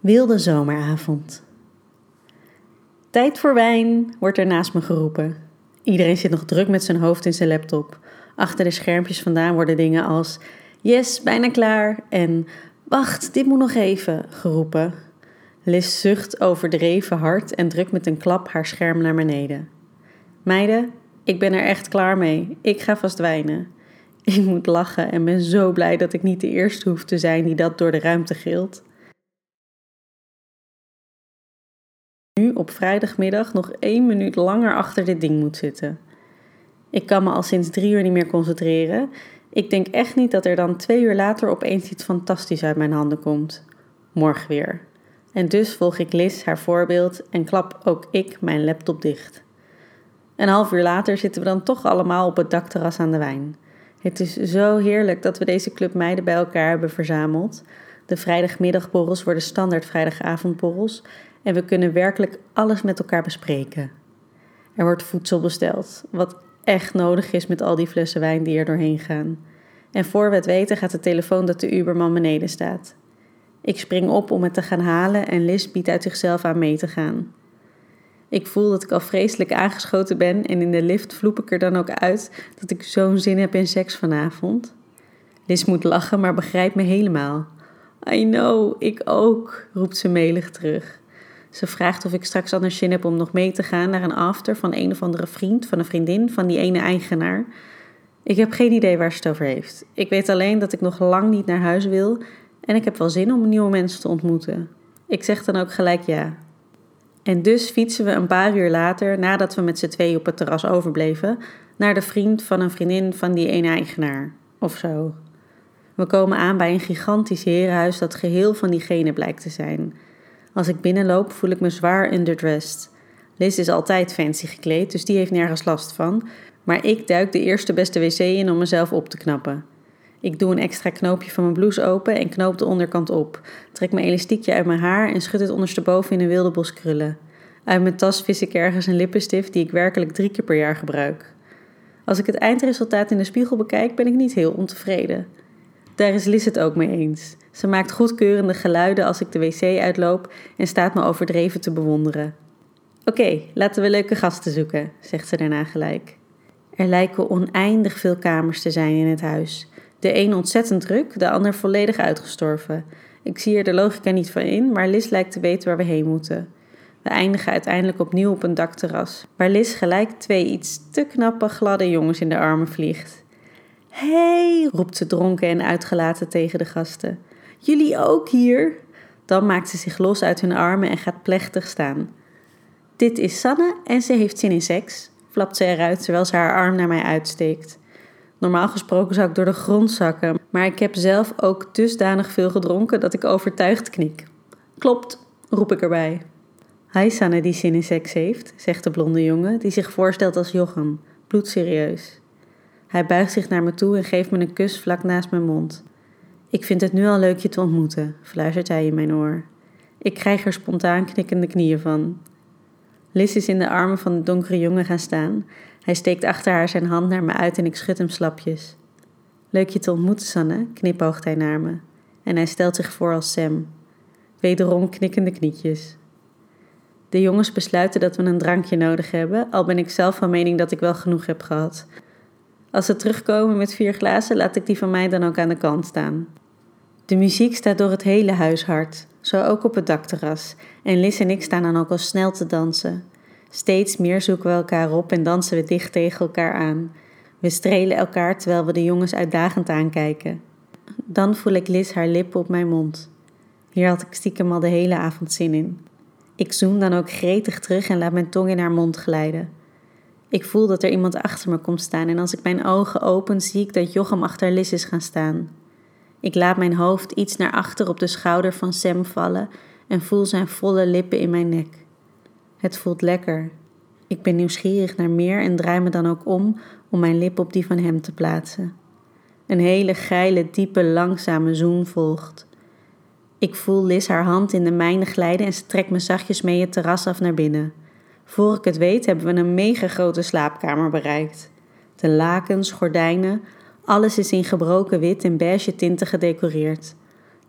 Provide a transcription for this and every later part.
Wilde zomeravond. Tijd voor wijn, wordt er naast me geroepen. Iedereen zit nog druk met zijn hoofd in zijn laptop. Achter de schermpjes vandaan worden dingen als Yes, bijna klaar en Wacht, dit moet nog even geroepen. Liz zucht overdreven hard en drukt met een klap haar scherm naar beneden. Meiden, ik ben er echt klaar mee. Ik ga vast wijnen. Ik moet lachen en ben zo blij dat ik niet de eerste hoef te zijn die dat door de ruimte gilt. Op vrijdagmiddag nog één minuut langer achter dit ding moet zitten. Ik kan me al sinds drie uur niet meer concentreren. Ik denk echt niet dat er dan twee uur later opeens iets fantastisch uit mijn handen komt. Morgen weer. En dus volg ik Liz haar voorbeeld en klap ook ik mijn laptop dicht. Een half uur later zitten we dan toch allemaal op het dakterras aan de wijn. Het is zo heerlijk dat we deze club meiden bij elkaar hebben verzameld. De vrijdagmiddagborrels worden standaard vrijdagavondborrels en we kunnen werkelijk alles met elkaar bespreken. Er wordt voedsel besteld, wat echt nodig is met al die flessen wijn die er doorheen gaan. En voor we het weten gaat de telefoon dat de Uberman beneden staat. Ik spring op om het te gaan halen en Liz biedt uit zichzelf aan mee te gaan. Ik voel dat ik al vreselijk aangeschoten ben en in de lift vloep ik er dan ook uit dat ik zo'n zin heb in seks vanavond. Liz moet lachen, maar begrijpt me helemaal. I know, ik ook, roept ze melig terug. Ze vraagt of ik straks anders zin heb om nog mee te gaan naar een after van een of andere vriend, van een vriendin, van die ene eigenaar. Ik heb geen idee waar ze het over heeft. Ik weet alleen dat ik nog lang niet naar huis wil en ik heb wel zin om nieuwe mensen te ontmoeten. Ik zeg dan ook gelijk ja. En dus fietsen we een paar uur later, nadat we met z'n twee op het terras overbleven, naar de vriend van een vriendin van die ene eigenaar. Of zo. We komen aan bij een gigantisch herenhuis dat geheel van diegene blijkt te zijn. Als ik binnenloop voel ik me zwaar underdressed. Liz is altijd fancy gekleed, dus die heeft nergens last van. Maar ik duik de eerste beste wc in om mezelf op te knappen. Ik doe een extra knoopje van mijn blouse open en knoop de onderkant op. Trek mijn elastiekje uit mijn haar en schud het ondersteboven in een wilde bos krullen. Uit mijn tas vis ik ergens een lippenstift die ik werkelijk drie keer per jaar gebruik. Als ik het eindresultaat in de spiegel bekijk, ben ik niet heel ontevreden. Daar is Liz het ook mee eens. Ze maakt goedkeurende geluiden als ik de wc uitloop en staat me overdreven te bewonderen. Oké, laten we leuke gasten zoeken, zegt ze daarna gelijk. Er lijken oneindig veel kamers te zijn in het huis. De een ontzettend druk, de ander volledig uitgestorven. Ik zie er de logica niet van in, maar Liz lijkt te weten waar we heen moeten. We eindigen uiteindelijk opnieuw op een dakterras, waar Liz gelijk twee iets te knappe, gladde jongens in de armen vliegt. Hey, roept ze dronken en uitgelaten tegen de gasten. Jullie ook hier? Dan maakt ze zich los uit hun armen en gaat plechtig staan. Dit is Sanne en ze heeft zin in seks, flapt ze eruit terwijl ze haar arm naar mij uitsteekt. Normaal gesproken zou ik door de grond zakken, maar ik heb zelf ook dusdanig veel gedronken dat ik overtuigd knik. Klopt, roep ik erbij. Hi Sanne die zin in seks heeft, zegt de blonde jongen, die zich voorstelt als Jochem, bloedserieus. Hij buigt zich naar me toe en geeft me een kus vlak naast mijn mond. Ik vind het nu al leuk je te ontmoeten, fluistert hij in mijn oor. Ik krijg er spontaan knikkende knieën van. Liz is in de armen van de donkere jongen gaan staan. Hij steekt achter haar zijn hand naar me uit en ik schud hem slapjes. Leuk je te ontmoeten, Sanne, knipoogt hij naar me. En hij stelt zich voor als Sam. Wederom knikkende knietjes. De jongens besluiten dat we een drankje nodig hebben, al ben ik zelf van mening dat ik wel genoeg heb gehad. Als ze terugkomen met vier glazen, laat ik die van mij dan ook aan de kant staan. De muziek staat door het hele huis hard, zo ook op het dakterras, en Liz en ik staan dan ook al snel te dansen. Steeds meer zoeken we elkaar op en dansen we dicht tegen elkaar aan. We strelen elkaar terwijl we de jongens uitdagend aankijken. Dan voel ik Liz haar lippen op mijn mond. Hier had ik stiekem al de hele avond zin in. Ik zoom dan ook gretig terug en laat mijn tong in haar mond glijden. Ik voel dat er iemand achter me komt staan en als ik mijn ogen open zie ik dat Jochem achter Liz is gaan staan. Ik laat mijn hoofd iets naar achter op de schouder van Sam vallen en voel zijn volle lippen in mijn nek. Het voelt lekker. Ik ben nieuwsgierig naar meer en draai me dan ook om om mijn lip op die van hem te plaatsen. Een hele geile, diepe, langzame zoen volgt. Ik voel Liz haar hand in de mijne glijden en ze trekt me zachtjes mee het terras af naar binnen. Voor ik het weet hebben we een mega grote slaapkamer bereikt. De lakens, gordijnen, alles is in gebroken wit en beige tinten gedecoreerd.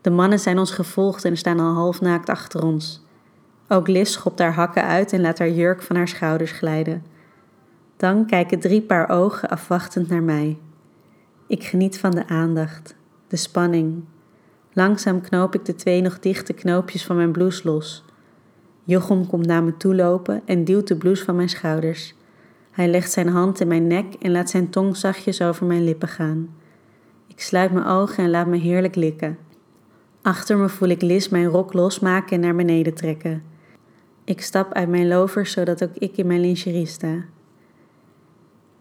De mannen zijn ons gevolgd en staan al half naakt achter ons. Ook Liz schopt haar hakken uit en laat haar jurk van haar schouders glijden. Dan kijken drie paar ogen afwachtend naar mij. Ik geniet van de aandacht, de spanning. Langzaam knoop ik de twee nog dichte knoopjes van mijn blouse los. Jochem komt naar me toe lopen en duwt de blouse van mijn schouders. Hij legt zijn hand in mijn nek en laat zijn tong zachtjes over mijn lippen gaan. Ik sluit mijn ogen en laat me heerlijk likken. Achter me voel ik Liz mijn rok losmaken en naar beneden trekken. Ik stap uit mijn lovers zodat ook ik in mijn lingerie sta.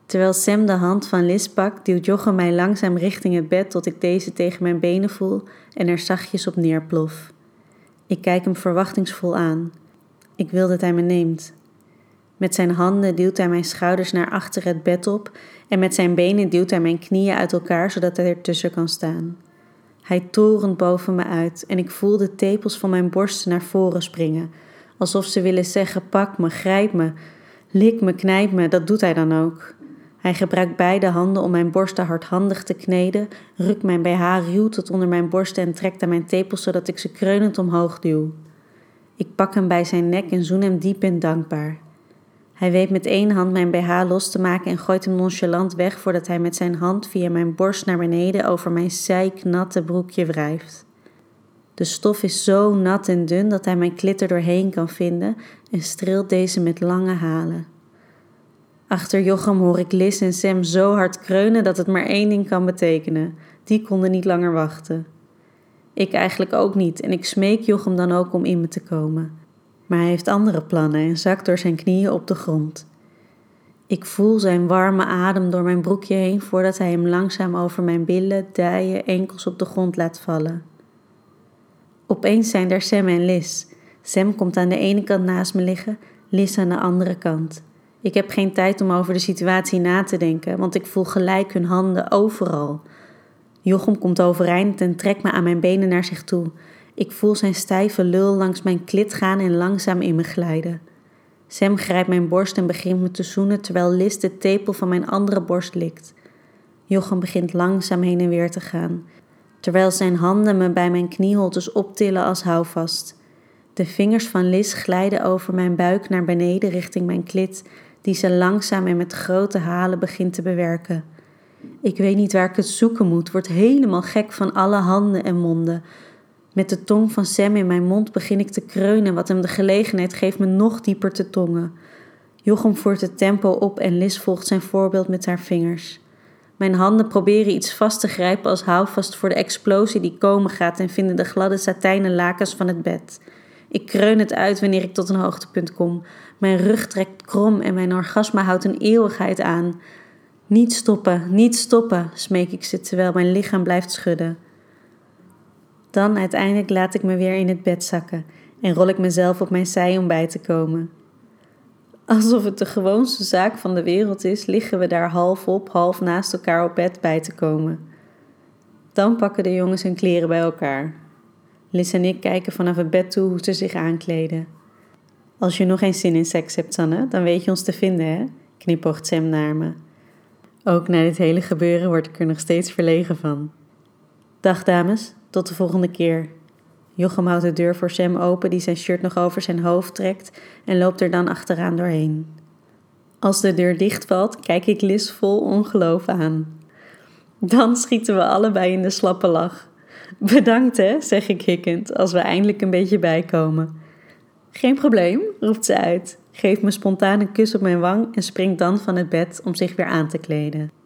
Terwijl Sam de hand van Liz pakt, duwt Jochem mij langzaam richting het bed tot ik deze tegen mijn benen voel en er zachtjes op neerplof. Ik kijk hem verwachtingsvol aan. Ik wil dat hij me neemt. Met zijn handen duwt hij mijn schouders naar achter het bed op en met zijn benen duwt hij mijn knieën uit elkaar zodat hij ertussen kan staan. Hij torent boven me uit en ik voel de tepels van mijn borsten naar voren springen, alsof ze willen zeggen: pak me, grijp me, lik me, knijp me. Dat doet hij dan ook. Hij gebruikt beide handen om mijn borsten hardhandig te kneden, rukt mijn BH ruw tot onder mijn borsten en trekt aan mijn tepels zodat ik ze kreunend omhoog duw. Ik pak hem bij zijn nek en zoen hem diep en dankbaar. Hij weet met één hand mijn BH los te maken en gooit hem nonchalant weg voordat hij met zijn hand via mijn borst naar beneden over mijn zijknatte broekje wrijft. De stof is zo nat en dun dat hij mijn klitter doorheen kan vinden en streelt deze met lange halen. Achter Jochem hoor ik Liz en Sam zo hard kreunen dat het maar één ding kan betekenen. Die konden niet langer wachten. Ik eigenlijk ook niet en ik smeek Jochem dan ook om in me te komen. Maar hij heeft andere plannen en zakt door zijn knieën op de grond. Ik voel zijn warme adem door mijn broekje heen voordat hij hem langzaam over mijn billen, dijen, enkels op de grond laat vallen. Opeens zijn er Sam en Liz. Sam komt aan de ene kant naast me liggen, Liz aan de andere kant. Ik heb geen tijd om over de situatie na te denken, want ik voel gelijk hun handen overal. Jochem komt overeind en trekt me aan mijn benen naar zich toe. Ik voel zijn stijve lul langs mijn klit gaan en langzaam in me glijden. Sam grijpt mijn borst en begint me te zoenen terwijl Liz de tepel van mijn andere borst likt. Jochem begint langzaam heen en weer te gaan, terwijl zijn handen me bij mijn knieholtes optillen als houvast. De vingers van Liz glijden over mijn buik naar beneden richting mijn klit die ze langzaam en met grote halen begint te bewerken. Ik weet niet waar ik het zoeken moet, word helemaal gek van alle handen en monden. Met de tong van Sam in mijn mond begin ik te kreunen, wat hem de gelegenheid geeft me nog dieper te tongen. Jochem voert het tempo op en Liz volgt zijn voorbeeld met haar vingers. Mijn handen proberen iets vast te grijpen als houvast voor de explosie die komen gaat en vinden de gladde satijnen lakens van het bed. Ik kreun het uit wanneer ik tot een hoogtepunt kom. Mijn rug trekt krom en mijn orgasme houdt een eeuwigheid aan. Niet stoppen, niet stoppen, smeek ik ze terwijl mijn lichaam blijft schudden. Dan uiteindelijk laat ik me weer in het bed zakken en rol ik mezelf op mijn zij om bij te komen. Alsof het de gewoonste zaak van de wereld is, liggen we daar half op, half naast elkaar op bed bij te komen. Dan pakken de jongens hun kleren bij elkaar. Liz en ik kijken vanaf het bed toe hoe ze zich aankleden. Als je nog geen zin in seks hebt, Sanne, dan weet je ons te vinden, hè? knipoogt Sam naar me. Ook na dit hele gebeuren word ik er nog steeds verlegen van. Dag dames, tot de volgende keer. Jochem houdt de deur voor Sam open, die zijn shirt nog over zijn hoofd trekt en loopt er dan achteraan doorheen. Als de deur dichtvalt, kijk ik Liz vol ongeloof aan. Dan schieten we allebei in de slappe lach. Bedankt hè, zeg ik hikkend, als we eindelijk een beetje bijkomen. Geen probleem, roept ze uit, geeft me spontaan een kus op mijn wang en springt dan van het bed om zich weer aan te kleden.